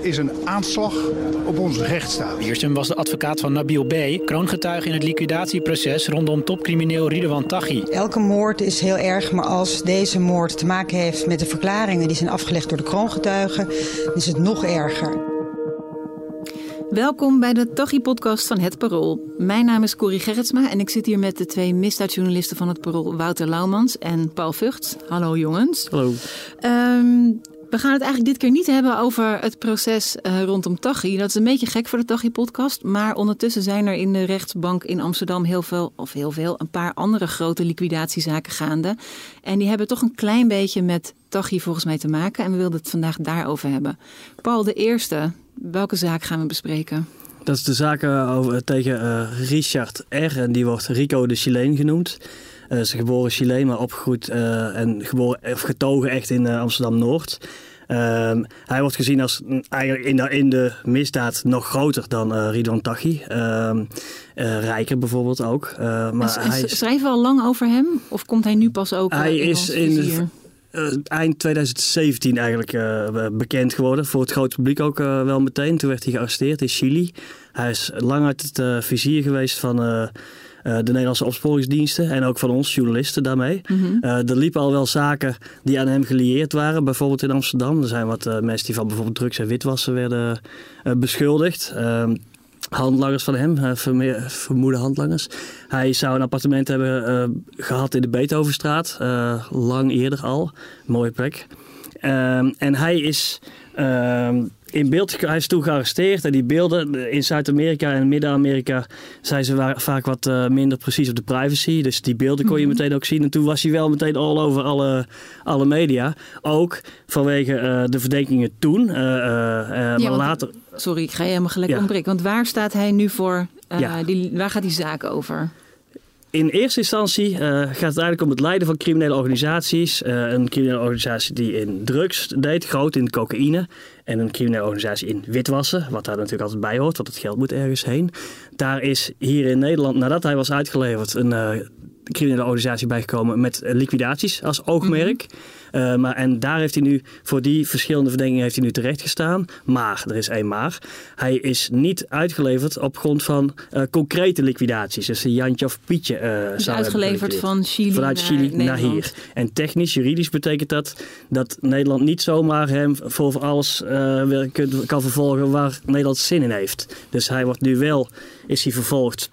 is een aanslag op onze rechtsstaat. Wiersum was de advocaat van Nabil B., kroongetuige in het liquidatieproces rondom topcrimineel Ridwan Taghi. Elke moord is heel erg, maar als deze moord te maken heeft met de verklaringen die zijn afgelegd door de kroongetuigen, is het nog erger. Welkom bij de Taghi-podcast van Het Parool. Mijn naam is Corrie Gerritsma en ik zit hier met de twee misdaadjournalisten van Het Parool, Wouter Laumans en Paul Vugts. Hallo jongens. Hallo. Ehm, we gaan het eigenlijk dit keer niet hebben over het proces uh, rondom Taghi. Dat is een beetje gek voor de Taghi-podcast. Maar ondertussen zijn er in de rechtsbank in Amsterdam heel veel, of heel veel, een paar andere grote liquidatiezaken gaande. En die hebben toch een klein beetje met Taghi volgens mij te maken. En we wilden het vandaag daarover hebben. Paul, de eerste. Welke zaak gaan we bespreken? Dat is de zaak over, tegen uh, Richard R. En die wordt Rico de Chileen genoemd. Uh, is geboren Chileen, maar opgegroeid uh, en geboren, of getogen echt in uh, Amsterdam-Noord. Ehm, hij wordt gezien als eigenlijk in de, in de misdaad nog groter dan Ridwan Taghi. Ehm, rijker bijvoorbeeld ook. maar en, hij schrijven we al lang over hem? Of komt hij nu pas ook Hij in is in de, eind 2017 eigenlijk bekend geworden. Voor het grote publiek ook wel meteen. Toen werd hij gearresteerd in Chili. Hij is lang uit het vizier geweest van de Nederlandse opsporingsdiensten en ook van ons, journalisten daarmee. Mm -hmm. uh, er liepen al wel zaken die aan hem gelieerd waren, bijvoorbeeld in Amsterdam. Er zijn wat uh, mensen die van bijvoorbeeld drugs en witwassen werden beschuldigd. Ehm, handlangers van hem, vermoede handlangers. Hij zou een appartement hebben gehad in de Beethovenstraat, lang eerder al. Mooie plek. Ehm, en hij is ehm, in beeld, hij is toen gearresteerd en die beelden in Zuid-Amerika en Midden-Amerika zijn ze vaak wat uh, minder precies op de privacy. Dus die beelden kon je Mhm. meteen ook zien. En toen was hij wel meteen all over alle, alle media. Ook vanwege uh, de verdenkingen toen. Uh, ja, maar later. Sorry, ik ga je helemaal gelijk ja. ontbreken. Want waar staat hij nu voor? Ja. Die, waar gaat die zaak over? In eerste instantie uh, gaat het eigenlijk om het leiden van criminele organisaties. Uh, een criminele organisatie die in drugs deed, groot in cocaïne. En een criminele organisatie in witwassen, wat daar natuurlijk altijd bij hoort, want het geld moet ergens heen. Daar is hier in Nederland, nadat hij was uitgeleverd, een uh, criminele organisatie bijgekomen met liquidaties als oogmerk. -hmm. Uh, maar, en daar heeft hij nu, voor die verschillende verdenkingen heeft hij nu terecht gestaan. Maar, er is één maar, hij is niet uitgeleverd op grond van uh, concrete liquidaties. Dus Jantje of Pietje uh, dus uitgeleverd van Chili Vanuit Chili naar, naar hier. En technisch, juridisch betekent dat dat Nederland niet zomaar hem voor alles kan vervolgen waar Nederland zin in heeft. Dus hij wordt nu wel, is hij vervolgd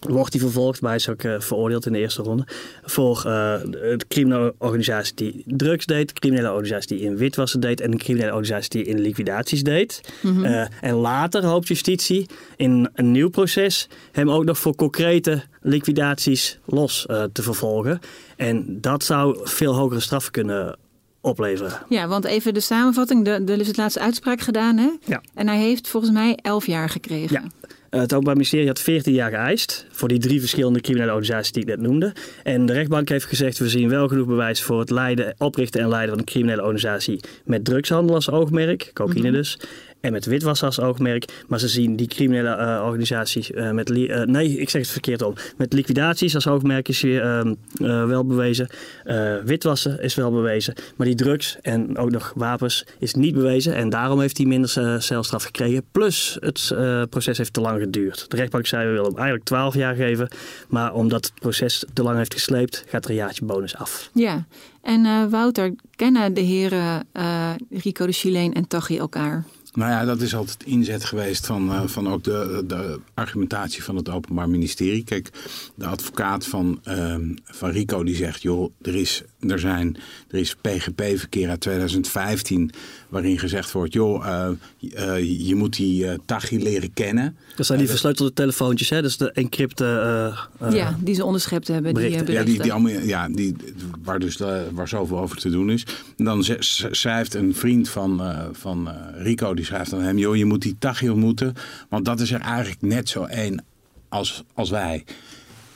wordt hij vervolgd, maar hij is ook uh, veroordeeld in de eerste ronde, voor uh, de criminele organisatie die drugs deed, de criminele organisatie die in witwassen deed en een criminele organisatie die in liquidaties deed. Mm -hmm. uh, en later hoopt justitie in een nieuw proces hem ook nog voor concrete liquidaties los te vervolgen. En dat zou veel hogere straffen kunnen opleveren. Ja, want even de samenvatting. Er is het laatste uitspraak gedaan, hè? Ja. En hij heeft volgens mij 11 jaar gekregen. Ja. Het Openbaar Ministerie had 14 jaar geëist voor die drie verschillende criminele organisaties die ik net noemde. En de rechtbank heeft gezegd: we zien wel genoeg bewijs voor het leiden, oprichten en leiden van een criminele organisatie met drugshandel als oogmerk, cocaïne mm -hmm. En met witwassen als oogmerk. Maar ze zien die criminele uh, organisaties uh, met... Uh, nee, ik zeg het verkeerd om. Met liquidaties als oogmerk is weer wel bewezen. witwassen is wel bewezen. Maar die drugs en ook nog wapens is niet bewezen. En daarom heeft hij minder celstraf gekregen. Plus het proces heeft te lang geduurd. De rechtbank zei we willen hem eigenlijk 12 jaar geven. Maar omdat het proces te lang heeft gesleept, gaat er een jaartje bonus af. Ja, en Wouter, kennen de heren Rico de Chileen en Taghi elkaar? Nou ja, dat is altijd inzet geweest van, uh, van ook de, de argumentatie van het Openbaar Ministerie. Kijk, de advocaat van, uh, van Rico die zegt, joh, er is, er zijn, er is PGP-verkeer uit 2015 waarin gezegd wordt, joh, uh, uh, je moet die uh, Taghi leren kennen. Dat zijn die versleutelde telefoontjes, hè? Dus de encrypte... ja, die ze onderschept hebben. Berichten. Die ja, die, die allemaal, ja die, waar, dus, waar zoveel over te doen is. En dan schrijft een vriend van, van Rico, die schrijft aan hem, joh, je moet die Taghi ontmoeten, want dat is er eigenlijk net zo één als, als wij.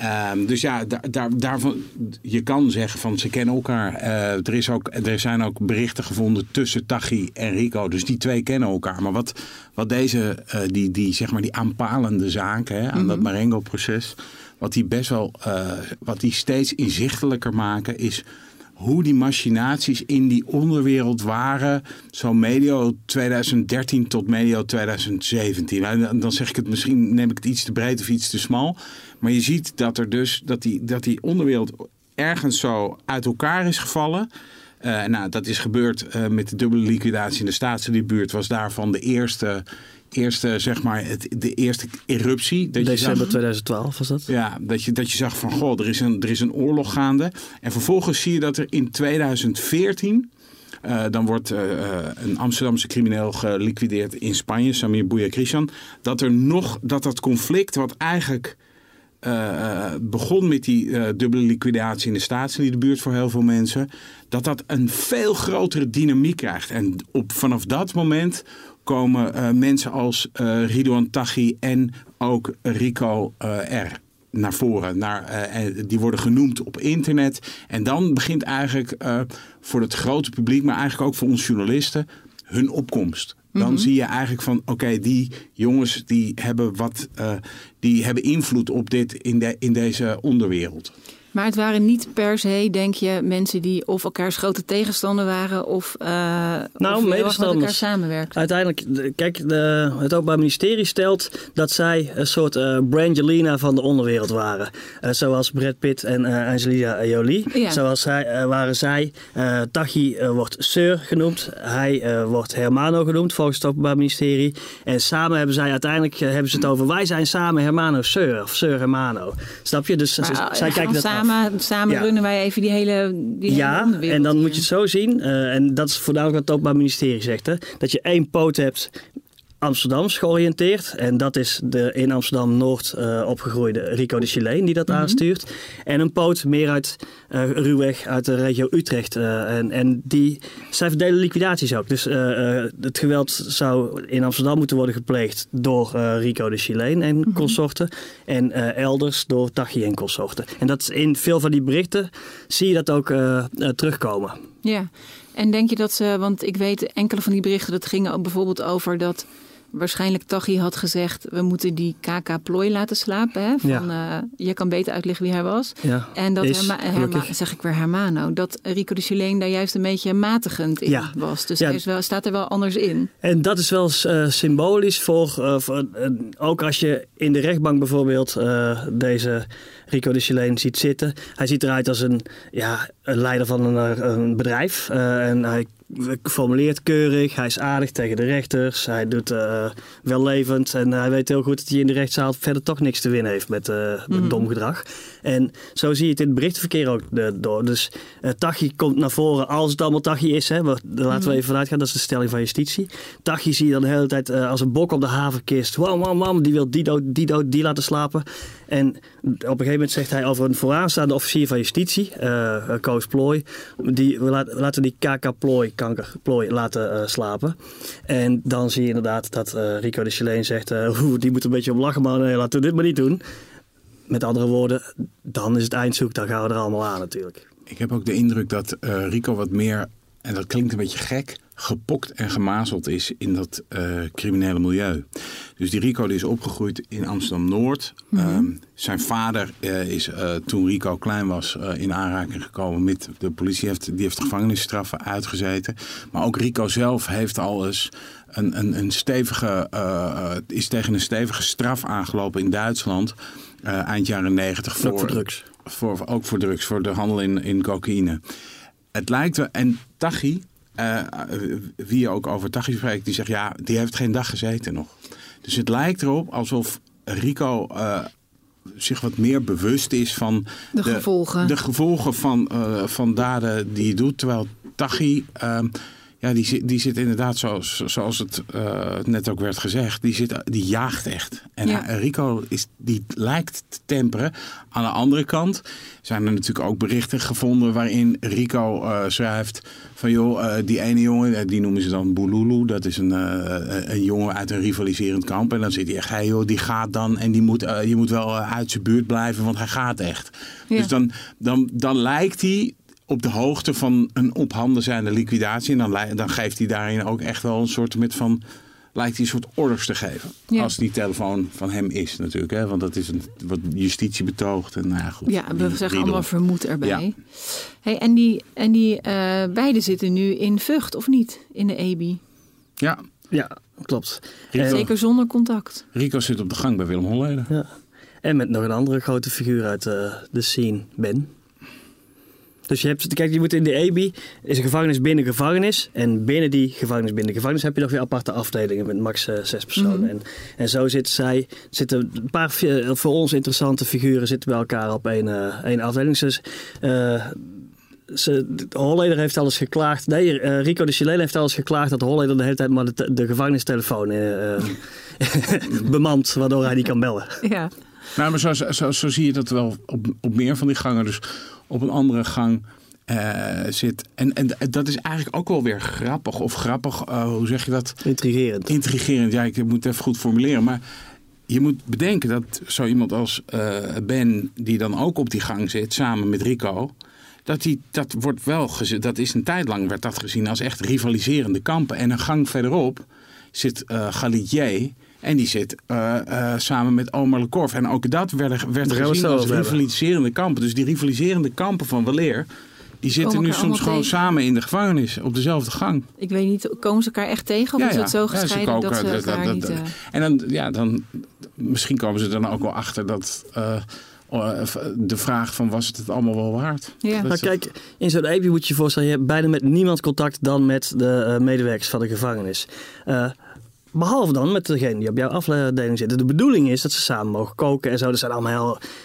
Ehm, dus ja, daar, daar, daarvan, je kan zeggen van ze kennen elkaar. Eh, er, is ook, er zijn ook berichten gevonden tussen Tachi en Rico. Dus die twee kennen elkaar. Maar wat, wat deze, eh, die, die, zeg maar die aanpalende zaken hè, aan dat Marengo-proces... wat die best wel, eh, wat die steeds inzichtelijker maken is hoe die machinaties in die onderwereld waren, zo medio 2013 tot medio 2017. En dan- zeg ik het misschien, neem ik het iets te breed of iets te smal. Maar je ziet dat er dus dat die, dat die onderwereld ergens zo uit elkaar is gevallen. Eh, nou, dat is gebeurd eh, met de dubbele liquidatie in de staatskredietbuurt. Was daarvan de eerste, eerste zeg maar, het, de eerste eruptie. Dat December zag- 2012 was dat. ja, dat je, dat je zag van, goh, er is, een, er is een oorlog gaande. En vervolgens zie je dat er in 2014... eh, dan wordt eh, eh, een Amsterdamse crimineel geliquideerd in Spanje, Samir Bouyakrishan. Dat er nog, dat dat conflict wat eigenlijk eh, eh, begon met die eh, dubbele liquidatie in de staatsliedenbuurt voor heel veel mensen. Dat dat een veel grotere dynamiek krijgt. En op, vanaf dat moment komen mensen als Ridouan Taghi en ook Rico R naar voren. Naar, die worden genoemd op internet. En dan begint eigenlijk voor het grote publiek, maar eigenlijk ook voor ons journalisten, hun opkomst. Dan zie je eigenlijk van, oké, die jongens die hebben wat, eh, die hebben invloed op dit in, de, in deze onderwereld. Maar het waren niet per se, denk je, mensen die of elkaars grote tegenstander waren of, eh Nou, of met elkaar samenwerkten. Uiteindelijk, de- kijk, de, het Openbaar Ministerie stelt dat zij een soort eh Brangelina van de onderwereld waren. Eh, zoals Brad Pitt en Angelina Jolie. Ja. Zoals zij, waren zij. Tachi wordt Sir genoemd. Hij wordt Hermano genoemd volgens het Openbaar Ministerie. En samen hebben zij uiteindelijk hebben ze het over wij zijn samen Hermano Sir of Sir Hermano. Snap je? Dus Maar, eh, zij kijken dat af. Samen, samen Ja. runnen wij even die hele, die Ja, en dan hier. moet je het zo zien. eh, en dat is voornamelijk wat het Openbaar Ministerie zegt. Hè, dat je één poot hebt Amsterdams georiënteerd. En dat is de in Amsterdam-Noord eh, opgegroeide Rico de Chileen die dat aanstuurt. En een poot meer uit eh ruwweg uit de regio Utrecht. eh, en, en die, zij verdelen liquidaties ook. Dus het geweld zou in Amsterdam moeten worden gepleegd door Rico de Chileen en consorten. En elders door Tachi en consorten. En dat is in veel van die berichten zie je dat ook terugkomen. Ja, en denk je dat ze, want ik weet enkele van die berichten, dat gingen ook bijvoorbeeld over dat waarschijnlijk Tachi had gezegd, we moeten die KK Plooi laten slapen. Hè? Van, eh, je kan beter uitleggen wie hij was. Ja, En dat is, Herma- Herma- gelukkig. zeg ik weer Hermano, dat Rico de Chileen daar juist een beetje matigend in Ja. was. Dus hij is wel, staat er wel anders in. En dat is wel eh, symbolisch voor, eh, voor ook als je in de rechtbank bijvoorbeeld deze Rico de Chileen ziet zitten. Hij ziet eruit als een, ja, een leider van een, een bedrijf. En hij formuleert keurig, hij is aardig tegen de rechters, hij doet eh wellevend en hij weet heel goed dat hij in de rechtszaal verder toch niks te winnen heeft met, met dom gedrag. En zo zie je het in het berichtverkeer ook eh, door. Dus Tachi komt naar voren als het allemaal Tachi is. Hè. Laten we even vanuit gaan, dat is de stelling van justitie. Tachi zie je dan de hele tijd als een bok op de havenkist. Wam, wam, wam, die wil die dood, die dood, die laten slapen. En op een gegeven moment zegt hij over een vooraanstaande officier van justitie, eh, Koos Plooi. Die, laten, die KK Plooi, kanker Plooi, laten eh, slapen. En dan zie je inderdaad dat Rico de Chileen zegt, eh, oeh, die moet een beetje om lachen, maar nee, laten we dit maar niet doen. Met andere woorden, dan is het eindzoek, dan gaan we er allemaal aan natuurlijk. Ik heb ook de indruk dat Rico wat meer, en dat klinkt een beetje gek, gepokt en gemazeld is in dat eh, criminele milieu. Dus die Rico die is opgegroeid in Amsterdam-Noord. Ehm, zijn vader eh, is eh, toen Rico klein was in aanraking gekomen met de politie. Heeft, die heeft gevangenisstraffen uitgezeten. Maar ook Rico zelf heeft al eens een, een, een stevige, is tegen een stevige straf aangelopen in Duitsland. eind jaren negentig. Ook voor drugs. Voor, ook voor drugs, voor de handel in, in cocaïne. Het lijkt wel, en Tachi, eh, wie je ook over Tachi spreekt, die zegt ja, die heeft geen dag gezeten nog. Dus het lijkt erop alsof Rico eh, zich wat meer bewust is van De gevolgen. de gevolgen van, eh, van daden die hij doet. Terwijl Tachi, ehm, ja, die, zit- die zit inderdaad, zoals, zoals het eh, net ook werd gezegd, die, zit, die jaagt echt. En Ja. hij- Rico is, die lijkt te temperen. Aan de andere kant zijn er natuurlijk ook berichten gevonden waarin Rico eh, schrijft van joh, eh, die ene jongen, eh, die noemen ze dan Boululu. Dat is een, eh, een jongen uit een rivaliserend kamp. En dan zit hij echt, hey joh, die gaat dan en die moet, eh, je moet wel eh, uit zijn buurt blijven, want hij gaat echt. Ja. Dus dan, dan, dan lijkt hij op de hoogte van een op handen zijnde liquidatie. En dan, dan geeft hij daarin ook echt wel een soort met van. Lijkt hij een soort orders te geven. Ja. Als die telefoon van hem is natuurlijk. Hè? Want dat is een, wat justitie betoogt. En, nou ja, goed, Ja, we zeggen riedel. allemaal vermoed erbij. Ja. Hey, en die, en die eh, beiden zitten nu in Vught, of niet? In de EBI. Ja, Ja, klopt. Rico, Zeker zonder contact. Rico zit op de gang bij Willem Holleder. Ja. En met nog een andere grote figuur uit eh, de scene, Ben. Dus je hebt, kijk, je moet in de EBI, is een gevangenis binnen gevangenis. En binnen die gevangenis binnen gevangenis heb je nog weer aparte afdelingen met max eh, zes personen. Mhm. en, en zo zitten zij, zitten een paar fi- voor ons interessante figuren zitten bij elkaar op één, eh, één afdeling. Dus eh, ze, de Holleder heeft alles geklaagd. Nee, eh, Rico de Chilene heeft alles geklaagd dat Holleder de hele tijd maar de, de gevangenistelefoon eh, eh, bemant, waardoor hij niet kan bellen. Ja. Nou, maar zo, zo, zo zie je dat wel op, op meer van die gangen. Dus op een andere gang eh, zit. En, en dat is eigenlijk ook wel weer grappig. Of grappig, eh, hoe zeg je dat? Intrigerend. Intrigerend. Ja, ik moet het even goed formuleren. Maar je moet bedenken dat zo iemand als eh, Ben, die dan ook op die gang zit, samen met Rico. Dat, die, dat wordt wel gezien, dat is een tijd lang werd dat gezien als echt rivaliserende kampen. En een gang verderop zit Galitier. En die zit eh, eh, samen met Omar Lekorf. En ook dat werd, werd gezien als hebben. rivaliserende kampen. Dus die rivaliserende kampen van Waleer, die zitten nu soms gewoon tegen. samen in de gevangenis. Op dezelfde gang. Ik weet niet, komen ze elkaar echt tegen? Of Ja, is het zo Ja, gescheiden dat koken, ze dat- elkaar dat- niet... dat- eh, En dan, ja, dan, misschien komen ze dan ook wel achter dat eh, eh, de vraag van was het het allemaal wel waard? Ja. Nou kijk, in zo'n EPI moet je je voorstellen, je hebt bijna met niemand contact dan met de medewerkers van de gevangenis. Eh, behalve dan met degene die op jouw afdeling zitten. De bedoeling is dat ze samen mogen koken en zo. Er zijn allemaal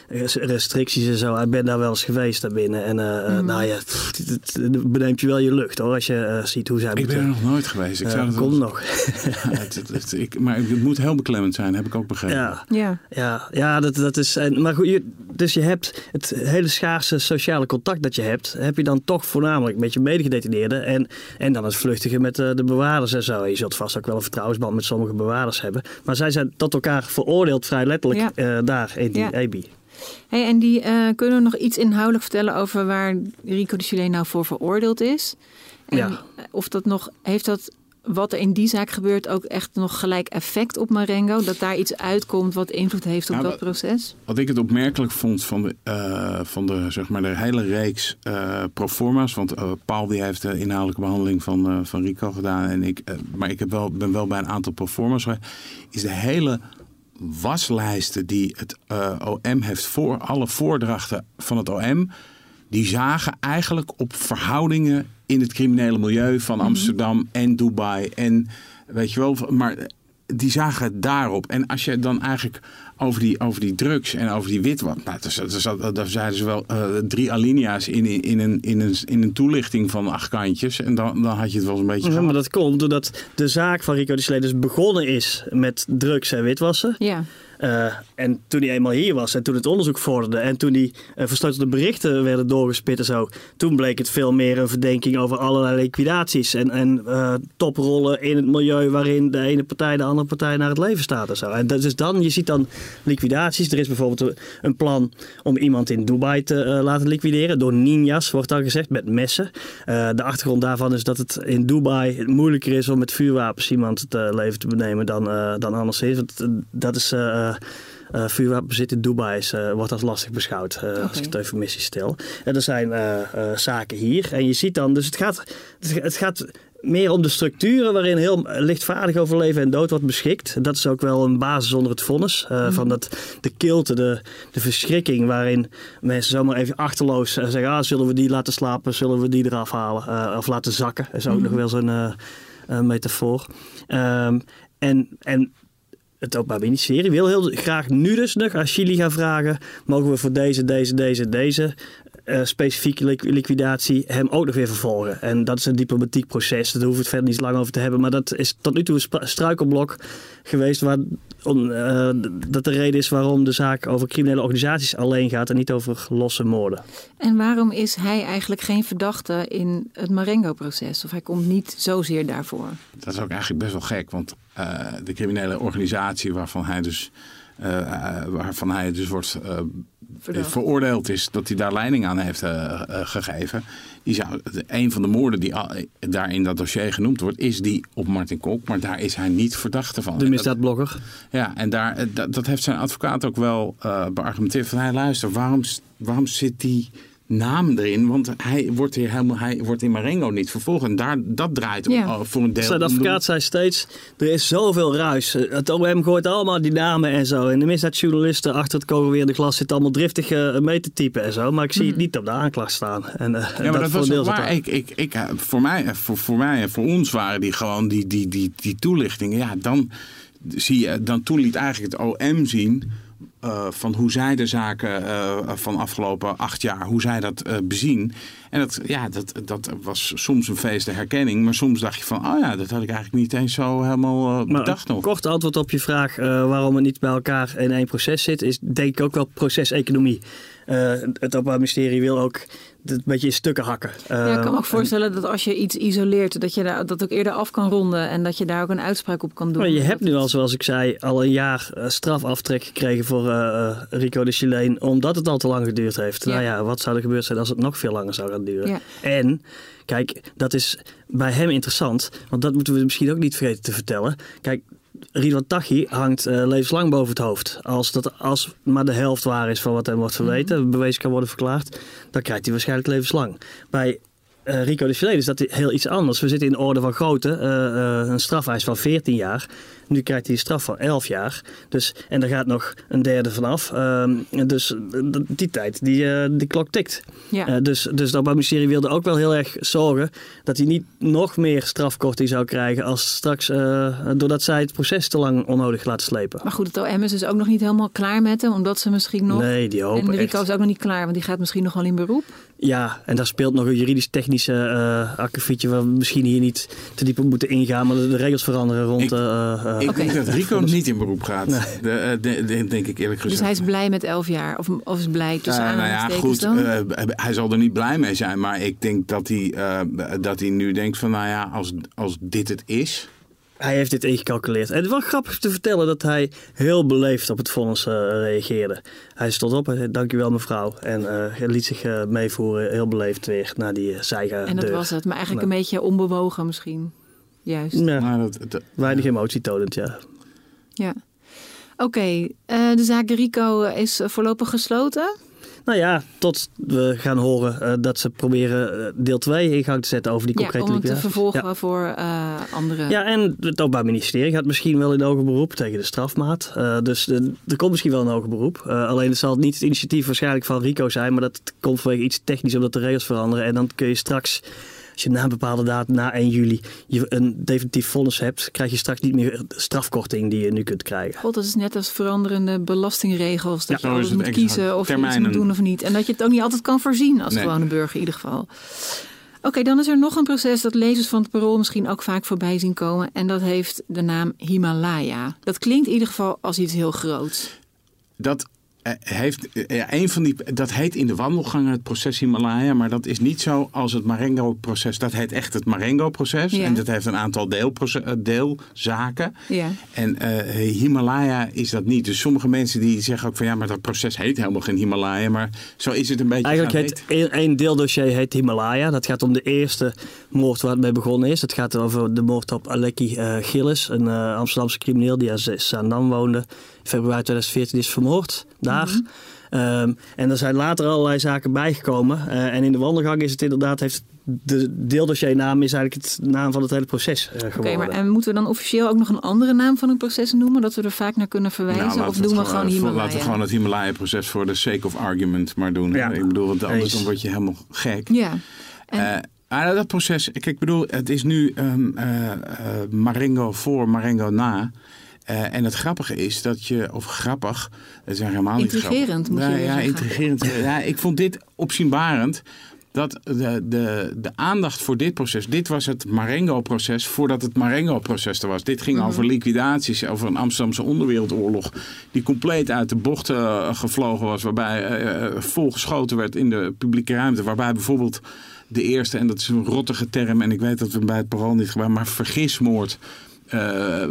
heel res- restricties en zo. Ik ben daar wel eens geweest daarbinnen. En eh, Mhm. nou ja, het, beneemt je wel je lucht hoor, als je eh, ziet hoe zij ik ben er nog nooit geweest. Ik zou dat komt wel- nog. Ja, het- het- het- ik, maar het moet heel beklemmend zijn, heb ik ook begrepen. Ja. ja. Ja, ja dat, dat is. En, maar goed, je, dus je hebt het hele schaarse sociale contact dat je hebt, heb je dan toch voornamelijk met je medegedetineerden en, en dan het vluchtige met de bewaarders en zo. Je zult vast ook wel een vertrouwensband met sommige bewaarders hebben. Maar zij zijn tot elkaar veroordeeld vrij letterlijk Ja. eh, daar in die Ja. EBI. Hey, en die, eh, kunnen we nog iets inhoudelijk vertellen over waar Rico de Chileen nou voor veroordeeld is? En Ja. Of dat nog, heeft dat wat er in die zaak gebeurt ook echt nog gelijk effect op Marengo? Dat daar iets uitkomt wat invloed heeft op Nou, dat proces? Wat ik het opmerkelijk vond van de, eh, van de, zeg maar, de hele reeks proforma's. Want eh, Paul die heeft de inhoudelijke behandeling van, van Rico gedaan. En ik, maar ik heb wel, ben wel bij een aantal proforma's. Is de hele waslijsten die het OM heeft voor alle voordrachten van het OM. Die zagen eigenlijk op verhoudingen in het criminele milieu van Amsterdam en Dubai. En weet je wel, maar die zagen daarop. En als je dan eigenlijk over die, over die drugs en over die witwat. Nou, daar, zeiden ze wel eh, drie alinea's in, in, in, een, in, een, in een toelichting van acht kantjes. En dan, dan had je het wel een beetje. Ja, maar dat komt doordat de zaak van Rico de Slee dus begonnen is met drugs en witwassen. Ja, Eh, en toen hij eenmaal hier was en toen het onderzoek vorderde en toen die uh, versleutelde berichten werden doorgespit en zo, toen bleek het veel meer een verdenking over allerlei liquidaties en, en eh, toprollen in het milieu waarin de ene partij de andere partij naar het leven staat en zo. En is dan, je ziet dan liquidaties. Er is bijvoorbeeld een plan om iemand in Dubai te eh, laten liquideren door ninjas, wordt dan gezegd, met messen. Eh, de achtergrond daarvan is dat het in Dubai moeilijker is om met vuurwapens iemand het eh, leven te benemen dan, eh, dan anderszins. Want eh, dat is... eh, uh, vuurwapenbezit in Dubai is, uh, wordt als lastig beschouwd, uh, okay. als ik het eufemistisch stel. En er zijn zaken hier. En je ziet dan, dus het gaat, het gaat meer om de structuren waarin heel lichtvaardig over leven en dood wordt beschikt. Dat is ook wel een basis onder het vonnis. Uh, mm. Van dat, de kilte, de, de verschrikking waarin mensen zomaar even achterloos zeggen... Ah, zullen we die laten slapen, zullen we die eraf halen uh, of laten zakken. Dat is ook mm. nog wel zo'n uh, metafoor. Um, en, en het Openbaar Ministerie wil heel graag nu dus nog aan Chili gaan vragen... mogen we voor deze, deze, deze, deze uh, specifieke liquidatie hem ook nog weer vervolgen. En dat is een diplomatiek proces. Daar hoeven we het verder niet lang over te hebben. Maar dat is tot nu toe een struikelblok geweest waar uh, dat de reden is waarom de zaak over criminele organisaties alleen gaat en niet over losse moorden. En waarom is hij eigenlijk geen verdachte in het Marengo-proces? Of hij komt niet zozeer daarvoor? Dat is ook eigenlijk best wel gek, want uh, de criminele organisatie waarvan hij dus, uh, waarvan hij dus wordt veroordeeld is dat hij daar leiding aan heeft gegeven. Die zou, een van de moorden die daar in dat dossier genoemd wordt, is die op Martin Kok. Maar daar is hij niet verdachte van. De misdaadblogger. Ja, en daar, dat, dat heeft zijn advocaat ook wel beargumenteerd. Van hij luister, waarom, waarom zit die naam erin. Want hij wordt, hier helemaal, hij wordt in Marengo niet vervolgd. En daar, dat draait om, voor een deel. Zijn advocaat zei steeds, er is zoveel ruis. Het OM gooit allemaal die namen en zo. En de misdaadjournalisten achter het kogelweerde glas zitten allemaal driftig uh, mee te typen en zo. Maar ik zie het mhm. niet op de aanklacht staan. En, uh, ja, maar dat, was ook waar. Ik, ik, ik, eh, voor, mij, voor, voor mij en voor ons waren die gewoon die, die, die, die toelichtingen. Ja, dan, zie je, dan toen liet eigenlijk het OM zien uh, van hoe zij de zaken uh, van afgelopen acht jaar, hoe zij dat uh, bezien. En dat, ja, dat, dat was soms een feest de herkenning, maar soms dacht je van, oh ja, dat had ik eigenlijk niet eens zo helemaal bedacht nog. Kort antwoord op je vraag waarom het niet bij elkaar in één proces zit, is denk ik ook wel proceseconomie. Uh, het Openbaar Ministerie wil ook het een beetje in stukken hakken. ja, ik kan me ook voorstellen dat als je iets isoleert, dat je daar, dat ook eerder af kan ronden en dat je daar ook een uitspraak op kan doen. Maar je hebt nu al, zoals ik zei, al een jaar strafaftrek gekregen voor uh, Rico de Chileen, omdat het al te lang geduurd heeft. Nou ja, wat zou er gebeurd zijn als het nog veel langer zou gaan duren? Ja. En, kijk, dat is bij hem interessant, want dat moeten we misschien ook niet vergeten te vertellen. Kijk, Ridwan Taghi hangt uh, levenslang boven het hoofd. Als dat als maar de helft waar is van wat hem wordt verweten, mm bewezen kan worden verklaard, dan krijgt hij waarschijnlijk levenslang. Bij uh, Rico de Chileen is dat heel iets anders. We zitten in orde van grootte, uh, een strafeis van 14 jaar. Nu krijgt hij een straf van 11 jaar. Dus, en daar gaat nog een derde vanaf. Uh, dus die tijd, die, uh, die klok tikt. Ja. Uh, dus, dus het Openbaar Ministerie wilde ook wel heel erg zorgen dat hij niet nog meer strafkorting zou krijgen als straks, uh, doordat zij het proces te lang onnodig laten slepen. Maar goed, het OM is dus ook nog niet helemaal klaar met hem, omdat ze misschien nog... Nee, die hopen En Rico is ook nog niet klaar, want die gaat misschien nog wel in beroep. Ja, en daar speelt nog een juridisch-technische uh, akkefietje waar we misschien hier niet te diep op moeten ingaan, maar de, regels veranderen rond... uh, ik denk dat Rico niet in beroep gaat. Nee. De, de, de, denk ik eerlijk gezegd. Dus hij is blij met elf jaar? Of, of is blij tussen uh, nou ja, goed, dan? Uh, hij zal er niet blij mee zijn. Maar ik denk dat hij, uh, dat hij nu denkt van... Nou ja, als, als dit het is... Hij heeft dit ingecalculeerd. En het is wel grappig te vertellen dat hij heel beleefd op het vonnis uh, reageerde. Hij stond op en zei, dankjewel mevrouw. En uh, liet zich uh, meevoeren, heel beleefd weer naar die zijge En dat was het, maar eigenlijk een beetje onbewogen misschien. Juist. Ja, maar dat, dat, weinig emotie tonend, ja. Ja. Oké, okay, uh, de zaak Rico is voorlopig gesloten. Nou ja, tot we gaan horen uh, dat ze proberen uh, deel 2 in gang te zetten over die concrete ja, om te vervolgen ja. voor uh, andere... Ja, en het Openbaar Ministerie gaat misschien wel in hoger beroep tegen de strafmaat. dus er komt misschien wel een hoger beroep. alleen het zal niet het initiatief waarschijnlijk van Rico zijn, maar dat komt vanwege iets technisch omdat de regels veranderen. En dan kun je straks als je na een bepaalde datum, na 1 juli, je een definitief vonnis hebt, krijg je straks niet meer de strafkorting die je nu kunt krijgen. God, dat is net als veranderende belastingregels. Dat ja, je altijd moet kiezen of je iets moet doen of niet. En dat je het ook niet altijd kan voorzien als nee. gewone burger in ieder geval. Oké, dan is er nog een proces dat lezers van het parool misschien ook vaak voorbij zien komen. En dat heeft de naam Himalaya. Dat klinkt in ieder geval als iets heel groots. Dat heeft ja, een van die, dat heet in de wandelgangen het proces Himalaya, maar dat is niet zo als het Marengo-proces. Dat heet echt het Marengo-proces en dat heeft een aantal eh, deelzaken. Ja. En uh, Himalaya is dat niet. Dus sommige mensen die zeggen ook van ja, maar dat proces heet helemaal geen Himalaya, maar zo is het een beetje. Eigenlijk heet één deeldossier heet Himalaya. Dat gaat om de eerste moord waar het mee begonnen is. Het gaat over de moord op Aleki uh, Gillis, een Amsterdamse crimineel die aan Zaandam woonde februari 2014 is vermoord daar. Mhm. Ehm, en er zijn later allerlei zaken bijgekomen. Uh, en in de wandelgang is het inderdaad, heeft de deeldossiernaam is eigenlijk het naam van het hele proces uh, geworden. Oké, maar en moeten we dan officieel ook nog een andere naam van een proces noemen? Dat we er vaak naar kunnen verwijzen? Nou, of doen we gewoon Himalaya? Laten we gewoon het Himalaya-proces voor de sake of argument maar doen. Ja. Ik bedoel, want anders dan word je helemaal gek. Ja. En... Uh, dat proces, kijk, ik bedoel, het is nu um, Marengo voor, Marengo na. Eh, en het grappige is dat je, of grappig, het is helemaal niet Intrigerend, grappig. moet je ja, weer ja, intrigerend. ja, ik vond dit opzienbarend. Dat de, de, de aandacht voor dit proces, dit was het Marengo-proces voordat het Marengo-proces er was. Dit ging over liquidaties, over een Amsterdamse onderwereldoorlog die compleet uit de bocht eh, gevlogen was. Waarbij eh, volgeschoten werd in de publieke ruimte. Waarbij bijvoorbeeld de eerste, en dat is een rottige term en ik weet dat we hem bij het parool niet gebruiken, maar vergismoord. Eh,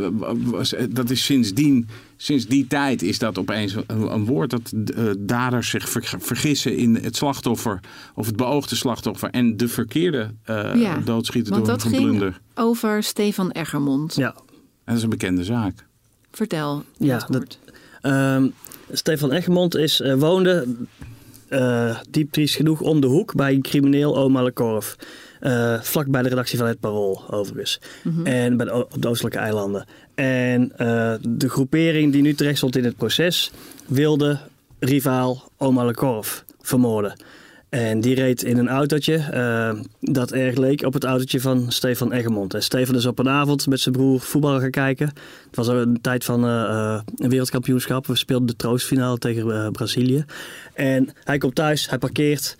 was, dat is sindsdien, sinds die tijd is dat opeens een, een woord dat eh, daders zich ver- vergissen in het slachtoffer of het beoogde slachtoffer en de verkeerde eh, Ja, doodschieten Want door dat een ging blunder. over Stefan Eggermond. Ja, En dat is een bekende zaak. Vertel. Ja, dat- kort. Ehm, Stefan Eggermond is, eh, woonde eh diep triest genoeg om de hoek bij een crimineel Oma Lekorf. Eh vlak bij de redactie van het Parool, overigens. En bij de, op de Oostelijke Eilanden. En eh, de groepering die nu terecht stond in het proces... wilde rivaal Oma Lekorf vermoorden. En die reed in een autootje eh, dat erg leek op het autootje van Stefan Eggermond. En Stefan is op een avond met zijn broer voetbal gaan kijken. Het was een tijd van een wereldkampioenschap. We speelden de troostfinale tegen Brazilië. En hij komt thuis, hij parkeert.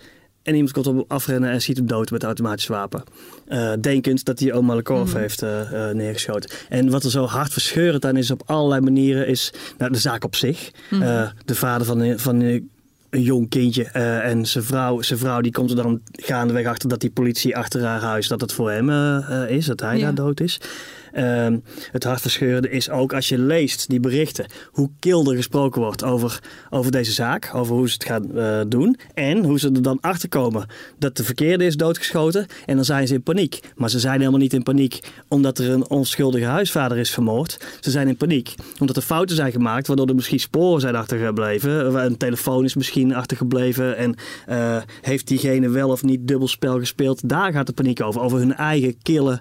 En iemand komt op hem afrennen en ziet hem dood met een automatisch wapen. Eh, denkend dat hij oma Lekorf heeft eh, eh, neergeschoten. En wat er zo hartverscheurend aan is op allerlei manieren... is nou, de zaak op zich. Eh, de vader van, een- van een jong kindje en zijn vrouw, zijn vrouw die komt er dan gaandeweg achter dat die politie achter haar huis dat het voor hem is, dat hij Ja. daar dood is. Ehm, het hartverscheurende is ook als je leest die berichten, hoe kil er gesproken wordt over, over deze zaak, over hoe ze het gaan eh, doen. En hoe ze er dan achter komen dat de verkeerde is doodgeschoten. En dan zijn ze in paniek. Maar ze zijn helemaal niet in paniek omdat er een onschuldige huisvader is vermoord. Ze zijn in paniek omdat er fouten zijn gemaakt, waardoor er misschien sporen zijn achtergebleven. Een telefoon is misschien achtergebleven. En eh, heeft diegene wel of niet dubbelspel gespeeld? Daar gaat de paniek over. Over hun eigen kille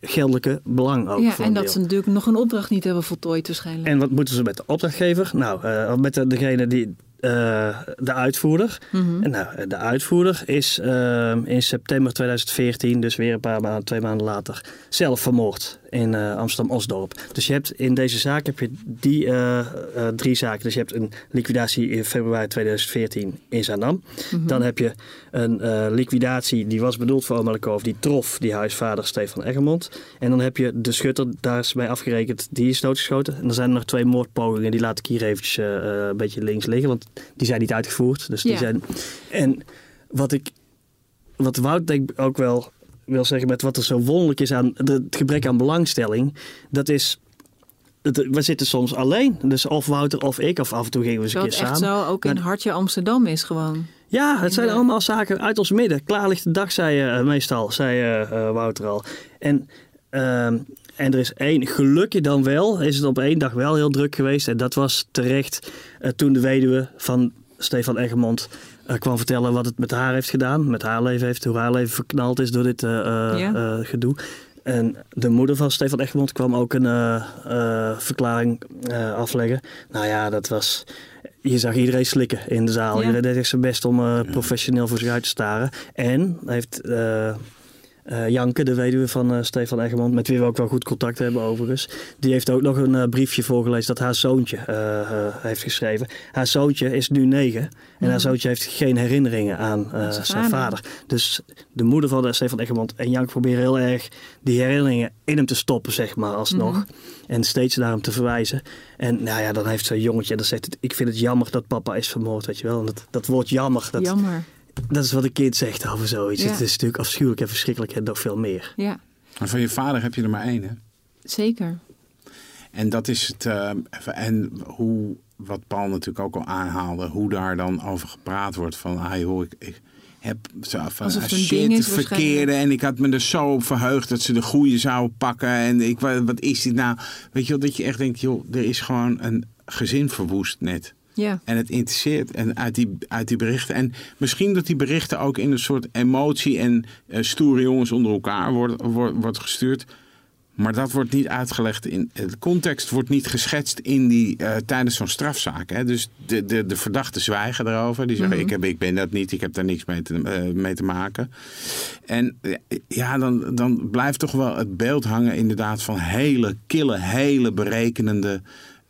geldelijke belang ook. Ja, en dat deel. ze natuurlijk nog een opdracht niet hebben voltooid waarschijnlijk. En wat moeten ze met de opdrachtgever? Nou, eh, met de, degene die. eh, de uitvoerder. Mhm. En nou, de uitvoerder is eh, in september 2014, dus weer een paar maanden, twee maanden later, zelf vermoord in eh, Amsterdam-Osdorp. Dus je hebt in deze zaak heb je die eh, eh, drie zaken. Dus je hebt een liquidatie in februari 2014 in Zaandam. Dan heb je een liquidatie die was bedoeld voor Omelekov, die trof die huisvader Stefan Eggermond. En dan heb je de schutter, daar is bij afgerekend, die is doodgeschoten. En dan zijn er nog twee moordpogingen, die laat ik hier eventjes een beetje links liggen, want die zijn niet uitgevoerd. Dus die Ja. zijn... En wat ik, wat Wout denk ik ook wel wil zeggen met wat er zo wonderlijk is aan het gebrek aan belangstelling, dat is... We zitten soms alleen, dus of Wouter of ik, of af en toe gingen we eens een keer het echt samen. zo ook in Hartje Amsterdam is gewoon. Ja, het zijn allemaal zaken uit ons midden. Klaar ligt de dag, zei je eh, meestal, zei eh, eh, Wouter al. En, ehm, en er is één, gelukkig dan wel, is het op één dag wel heel druk geweest. En dat was terecht toen de weduwe van Stefan Eggermond eh, kwam vertellen wat het met haar heeft gedaan. Met haar leven heeft, hoe haar leven verknald is door dit eh, eh, Ja. eh, gedoe. En de moeder van Stefan Eggermond kwam ook een eh, eh, verklaring eh, afleggen. Nou ja, dat was... Je zag iedereen slikken in de zaal. Ja. Iedereen deed echt zijn best om eh, professioneel voor zich uit te staren. En heeft eh, eh, Janke, de weduwe van eh, Stefan Eggermond, met wie we ook wel goed contact hebben overigens, die heeft ook nog een eh, briefje voorgelezen dat haar zoontje heeft geschreven. Haar zoontje is nu negen en haar zoontje heeft geen herinneringen aan zijn zijn vader. Dus de moeder van Stefan Eggermond en Janke proberen heel erg die herinneringen in hem te stoppen, zeg maar, alsnog. En steeds naar hem te verwijzen. En nou ja, dan heeft zo'n jongetje, dat zegt het, ik vind het jammer dat papa is vermoord, weet je wel. En dat, dat woord jammer, dat, Jammer. Dat is wat een kind zegt over zoiets. Ja. Het is natuurlijk afschuwelijk en verschrikkelijk en nog veel meer. Ja, Maar van je vader heb je er maar één, hè? zeker. En dat is het. eh, en hoe, wat Paul natuurlijk ook al aanhaalde, hoe daar dan over gepraat wordt. Van, ah joh, ik, ik heb zo van, Alsof ah, shit, ding is het verkeerde. En ik had me er zo op verheugd dat ze de goede zouden pakken. En ik, wa- wat is dit nou? Weet je wel, dat je echt denkt, joh, er is gewoon een gezin verwoest net. Ja. En het interesseert en uit, die, uit die berichten. En misschien dat die berichten ook in een soort emotie en eh, stoere jongens onder elkaar worden wordt, wordt gestuurd. Maar dat wordt niet uitgelegd in. De context wordt niet geschetst in die, uh, tijdens zo'n strafzaak. Hè? Dus de, de, de verdachten zwijgen erover. Die zeggen: ik, heb, ik ben dat niet, ik heb daar niks mee te, uh, mee te maken. En ja, dan, dan blijft toch wel het beeld hangen, inderdaad, van hele kille, hele berekenende.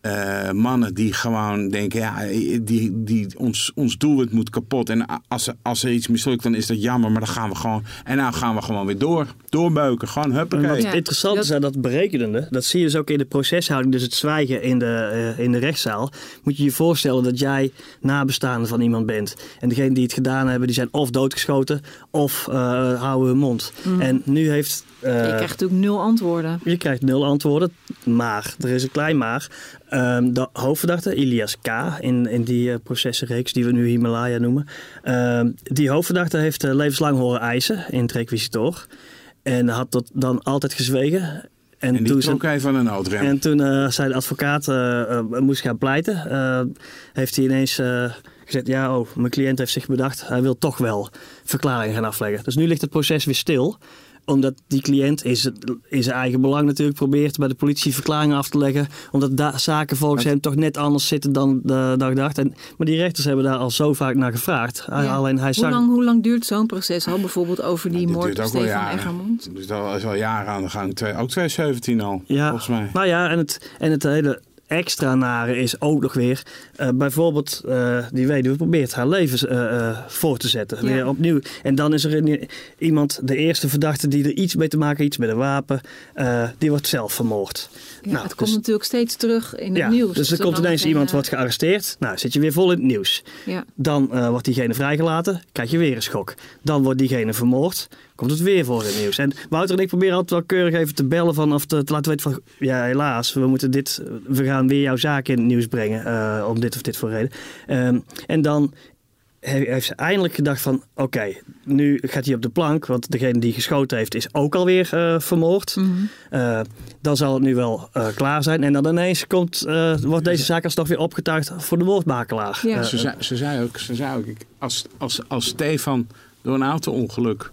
Uh, mannen die gewoon denken, ja, die, die, ons, ons doelwit moet kapot. En als, als er iets mislukt, dan is dat jammer. Maar dan gaan we gewoon, en nou gaan we gewoon weer door. Doorbeuken, gewoon huppakee. Wat ja. interessant is aan dat berekenende, dat zie je dus ook in de proceshouding. Dus het zwijgen in de, uh, in de rechtszaal. Moet je je voorstellen dat jij nabestaande van iemand bent. En degene die het gedaan hebben, die zijn of doodgeschoten of uh, houden hun mond. Mm. En nu heeft je krijgt natuurlijk nul antwoorden. Je krijgt nul antwoorden, maar er is een klein maar. Um, de hoofdverdachte, Ilias K., in, in die uh, processenreeks die we nu Himalaya noemen. Um, die hoofdverdachte heeft uh, levenslang horen eisen in het requisitor. En had dat dan altijd gezwegen. En, en die toen trok hij van een noodrem. En toen uh, zijn advocaat moest gaan pleiten, heeft hij ineens gezegd... ja, oh, mijn cliënt heeft zich bedacht, hij wil toch wel verklaringen gaan afleggen. Dus nu ligt het proces weer stil omdat die cliënt in zijn eigen belang natuurlijk probeert bij de politie verklaringen af te leggen. Omdat da- zaken volgens hem toch net anders zitten dan de dag dacht. En, maar die rechters hebben daar al zo vaak naar gevraagd. Ja. Alleen hij hoe, zag... lang, hoe lang duurt zo'n proces al? Bijvoorbeeld over die moord duurt op Stefan? Dus dat is al jaren aan de gang. Twee- Ook 2017 al, Ja, volgens mij. nou ja, en het, en het hele extra nare is ook nog weer... eh, bijvoorbeeld, eh, die weduwe probeert haar leven eh, voor te zetten. Ja. Weer opnieuw. En dan is er een- iemand, de eerste verdachte die er iets mee te maken heeft, iets met een wapen... die wordt zelf vermoord. Ja, Nou, het komt dus- natuurlijk steeds terug in het Ja, nieuws. dus er komt zolang ineens iemand wordt gearresteerd. Nou, zit je weer vol in het nieuws. Ja. Dan wordt diegene vrijgelaten, krijg je weer een schok. Dan wordt diegene vermoord, komt het weer voor in het nieuws. En Wouter en ik proberen altijd wel keurig even te bellen van, of te, te laten weten van... Ja, helaas, we, moeten dit, we gaan weer jouw zaak in het nieuws brengen eh, om dit of dit voor reden. Ehm, en dan he- heeft ze eindelijk gedacht van... Oké, nu gaat hij op de plank, want degene die geschoten heeft is ook alweer eh vermoord. Mhm. Eh, dan zal het nu wel eh, klaar zijn. En dan ineens komt, eh, wordt deze zaak alsnog weer opgetuigd voor de moordmakelaar. Ja. Ze zei, ze zei ook, ze zei ook ik- als, als, als Stefan door een auto-ongeluk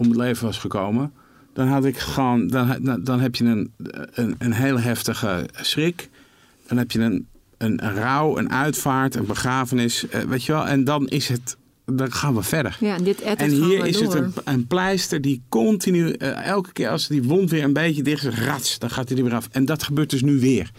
om het leven was gekomen, dan had ik gewoon, dan, dan, heb je een, een, een hele heftige schrik. Dan heb je een, een, een rouw, een uitvaart, een begrafenis, eh, weet je wel. En dan is het, dan gaan we verder. ja, en dit En hier is door. het een, een pleister die continu, eh, elke keer als die wond weer een beetje dicht is, rats, dan gaat hij er weer af. En dat gebeurt dus nu weer.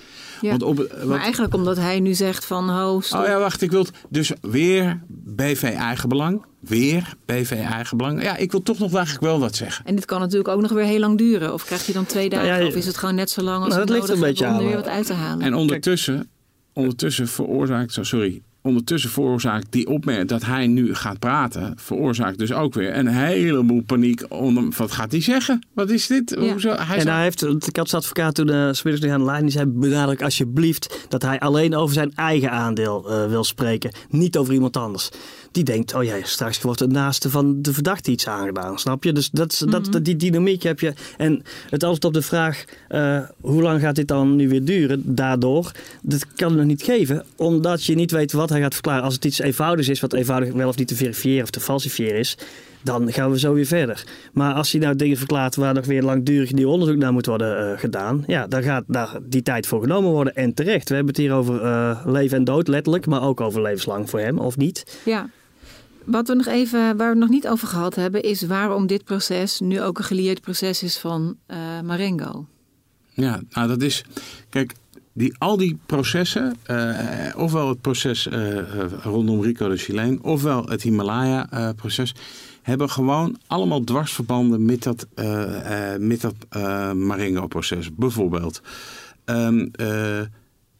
Ja. Want op, Maar want- eigenlijk omdat hij nu zegt van... Ho, stop. Oh ja, wacht, ik wil het- dus weer BV eigenbelang. Weer BV eigenbelang. Ja, ik wil toch nog eigenlijk wel wat zeggen. En dit kan natuurlijk ook nog weer heel lang duren. Of krijg je dan twee dagen? Nou ja, of is het gewoon net zo lang als nou, het dat ligt nodig er een hebben om beetje er aan, weer wat uit te halen? En ondertussen, ondertussen veroorzaakt, zo- sorry, ondertussen veroorzaakt die opmerking dat hij nu gaat praten, veroorzaakt dus ook weer een heleboel paniek. Onder, wat gaat hij zeggen? Wat is dit? Ja. Hoezo? Hij en zou- hij heeft, de katsadvocaat toen uh, smiddags aan de lijn, die zei benadruk alsjeblieft dat hij alleen over zijn eigen aandeel eh, wil spreken. Niet over iemand anders. Die denkt, oh ja, straks wordt het naaste van de verdachte iets aangedaan, snap je? Dus dat, dat, dat, die dynamiek heb je. En het antwoord op de vraag, eh, hoe lang gaat dit dan nu weer duren? Daardoor, dat kan hij nog niet geven, omdat je niet weet wat hij gaat verklaren. Als het iets eenvoudigs is, wat eenvoudig wel of niet te verifiëren of te falsifiëren is, dan gaan we zo weer verder. Maar als hij nou dingen verklaart waar nog weer langdurig nieuw onderzoek naar moet worden eh, gedaan, ja, dan gaat daar die tijd voor genomen worden. En terecht. We hebben het hier over eh, leven en dood, letterlijk, maar ook over levenslang voor hem, of niet. Ja. Wat we nog even, waar we nog niet over gehad hebben, is waarom dit proces nu ook een gelieerd proces is van eh, Marengo. Ja, nou dat is. Kijk, die, al die processen, eh, ofwel het proces eh, rondom Rico de Chileen, ofwel het Himalaya-proces, hebben gewoon allemaal dwarsverbanden met dat, met dat Marengo-proces. Bijvoorbeeld, ehm, eh,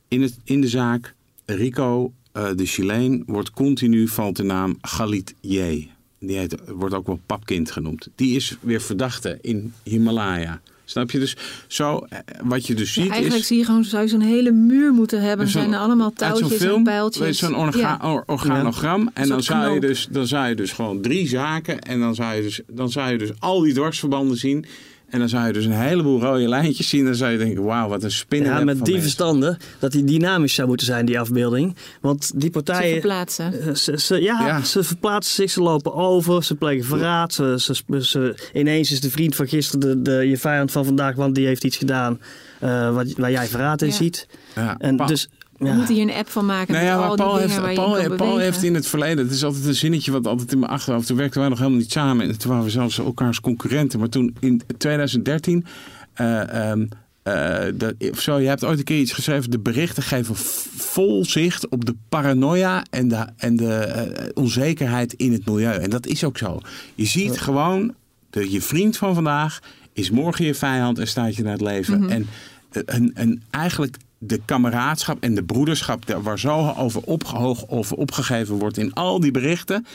in, het, in de zaak Rico eh, de Chileen wordt continu valt de naam Galit J. Die heet, wordt ook wel papkind genoemd. Die is weer verdachte in Himalaya. Snap je? Dus zo, eh, wat je dus Ja, ziet eigenlijk is... zie je gewoon, zou je zo'n hele muur moeten hebben. Er zijn er allemaal touwtjes film, en pijltjes. Zo'n orga- Ja. or- organogram. En dan zou, je dus, dan zou je dus gewoon drie zaken. En dan zou je dus, dan zou je dus al die dwarsverbanden zien. En dan zou je dus een heleboel rode lijntjes zien. Dan zou je denken, wauw, wat een spinnen. Ja, met van die mensen. verstanden dat die dynamisch zou moeten zijn, die afbeelding. Want die Ze partijen... verplaatsen. Eh, Ze, ze- ja, Ja. ze verplaatsen zich, ze lopen over, ze plegen verraad. Ze, ze, ze- ineens is de vriend van gisteren de, de, je vijand van vandaag, want die heeft iets gedaan eh, wat, waar jij verraad in Ja. ziet. Ja, En dus, We moeten hier een app van maken Nou ja, maar Paul, heeft, Paul, heeft in het verleden, het is altijd een zinnetje wat altijd in mijn achterhoofd, toen werkten wij nog helemaal niet samen. En toen waren we zelfs elkaars concurrenten. Maar toen in 2013, eh, ehm, eh, dat, of zo, je hebt ooit een keer iets geschreven, de berichten geven vol zicht op de paranoia en de, en de eh, onzekerheid in het milieu. En dat is ook zo. Je ziet gewoon, de, je vriend van vandaag is morgen je vijand en staat je naar het leven. Mhm. En, eh, en, en eigenlijk de kameraadschap en de broederschap daar waar zo over, opgehoog, over opgegeven wordt in al die berichten,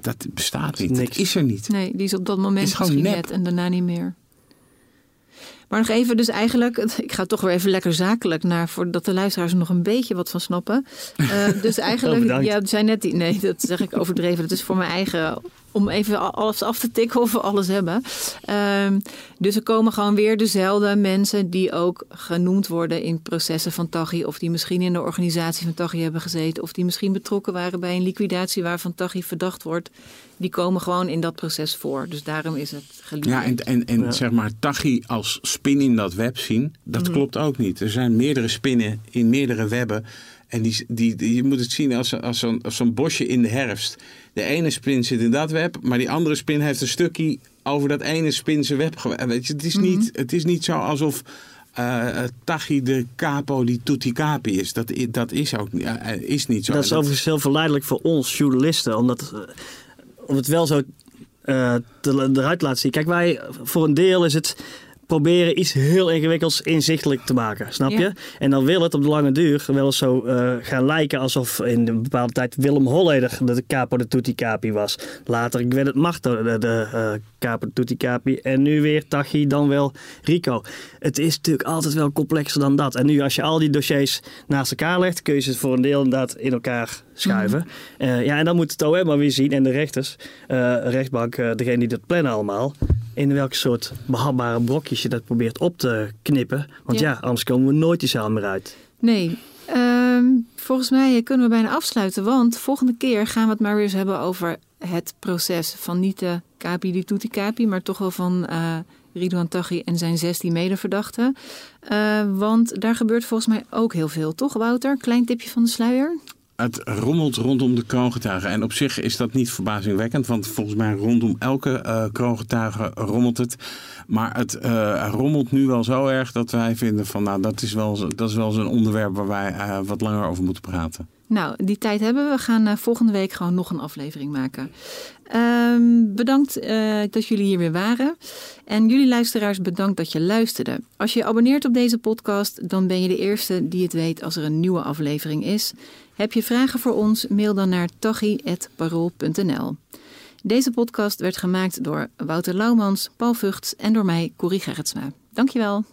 dat bestaat niet. Niks. Dat is er niet. Nee, die is op dat moment Is gewoon misschien nep. net en daarna niet meer. Maar nog even, dus eigenlijk, ik ga toch weer even lekker zakelijk naar, voordat de luisteraars er nog een beetje wat van snappen. Eh, dus Oh, eigenlijk, bedankt. ja, het zijn net die, nee, dat zeg ik overdreven. Dat is voor mijn eigen, om even al- alles af te tikken of we alles hebben. Ehm, dus er komen gewoon weer dezelfde mensen die ook genoemd worden in processen van Taghi. Of die misschien in de organisatie van Taghi hebben gezeten. Of die misschien betrokken waren bij een liquidatie waarvan Taghi verdacht wordt. Die komen gewoon in dat proces voor. Dus daarom is het geliefd. Ja, en, en, en zeg maar Tachi als spin in dat web zien, dat Mhm. klopt ook niet. Er zijn meerdere spinnen in meerdere webben. En die, die, die- je moet het zien als, als zo'n bosje in de herfst. De ene spin zit in dat web, maar die andere spin heeft een stukje over dat ene spin zijn web. gewe- Weet je, het, is niet, het is niet zo alsof eh Tachi de capo die tutti capi is. Dat, dat is ook niet- eh, is niet zo. Dat is En overigens heel verleidelijk voor ons journalisten, omdat eh, om het wel zo eh, te, eruit te laten zien. Kijk, wij voor een deel is het proberen iets heel ingewikkelds inzichtelijk te maken, snap je? Ja. En dan wil het op de lange duur wel eens zo eh, gaan lijken alsof in een bepaalde tijd Willem Holleder de capo de tutti capi was. Later ik werd het Marto de, de eh, capo de tutti capi en nu weer Tachi, dan wel Rico. Het is natuurlijk altijd wel complexer dan dat. En nu als je al die dossiers naast elkaar legt, kun je ze voor een deel inderdaad in elkaar schuiven. Eh, ja, en dan moet het OM maar weer zien en de rechters, eh, rechtbank, eh, degene die dat plannen allemaal, in welke soort behapbare brokjes je dat probeert op te knippen. Want ja, Ja. anders komen we nooit die zaal meer uit. Nee, ehm, volgens mij kunnen we bijna afsluiten. Want volgende keer gaan we het maar weer eens hebben over het proces van niet de Capi di Tutti Capi, maar toch wel van eh Ridouan Taghi en zijn 16 medeverdachten. Eh, want daar gebeurt volgens mij ook heel veel, toch Wouter? Klein tipje van de sluier. Het rommelt rondom de kroongetuigen. En op zich is dat niet verbazingwekkend, want volgens mij rondom elke eh kroongetuige rommelt het. Maar het eh, rommelt nu wel zo erg dat wij vinden van nou, dat is wel, dat is wel zo'n onderwerp waar wij eh, wat langer over moeten praten. Nou, die tijd hebben we. We gaan volgende week gewoon nog een aflevering maken. Ehm, bedankt dat jullie hier weer waren. En jullie luisteraars, bedankt dat je luisterde. Als je abonneert op deze podcast, dan ben je de eerste die het weet als er een nieuwe aflevering is. Heb je vragen voor ons? Mail dan naar tachi.parool.nl. Deze podcast werd gemaakt door Wouter Laumans, Paul Vugts en door mij, Corrie Gerritsma. Dankjewel.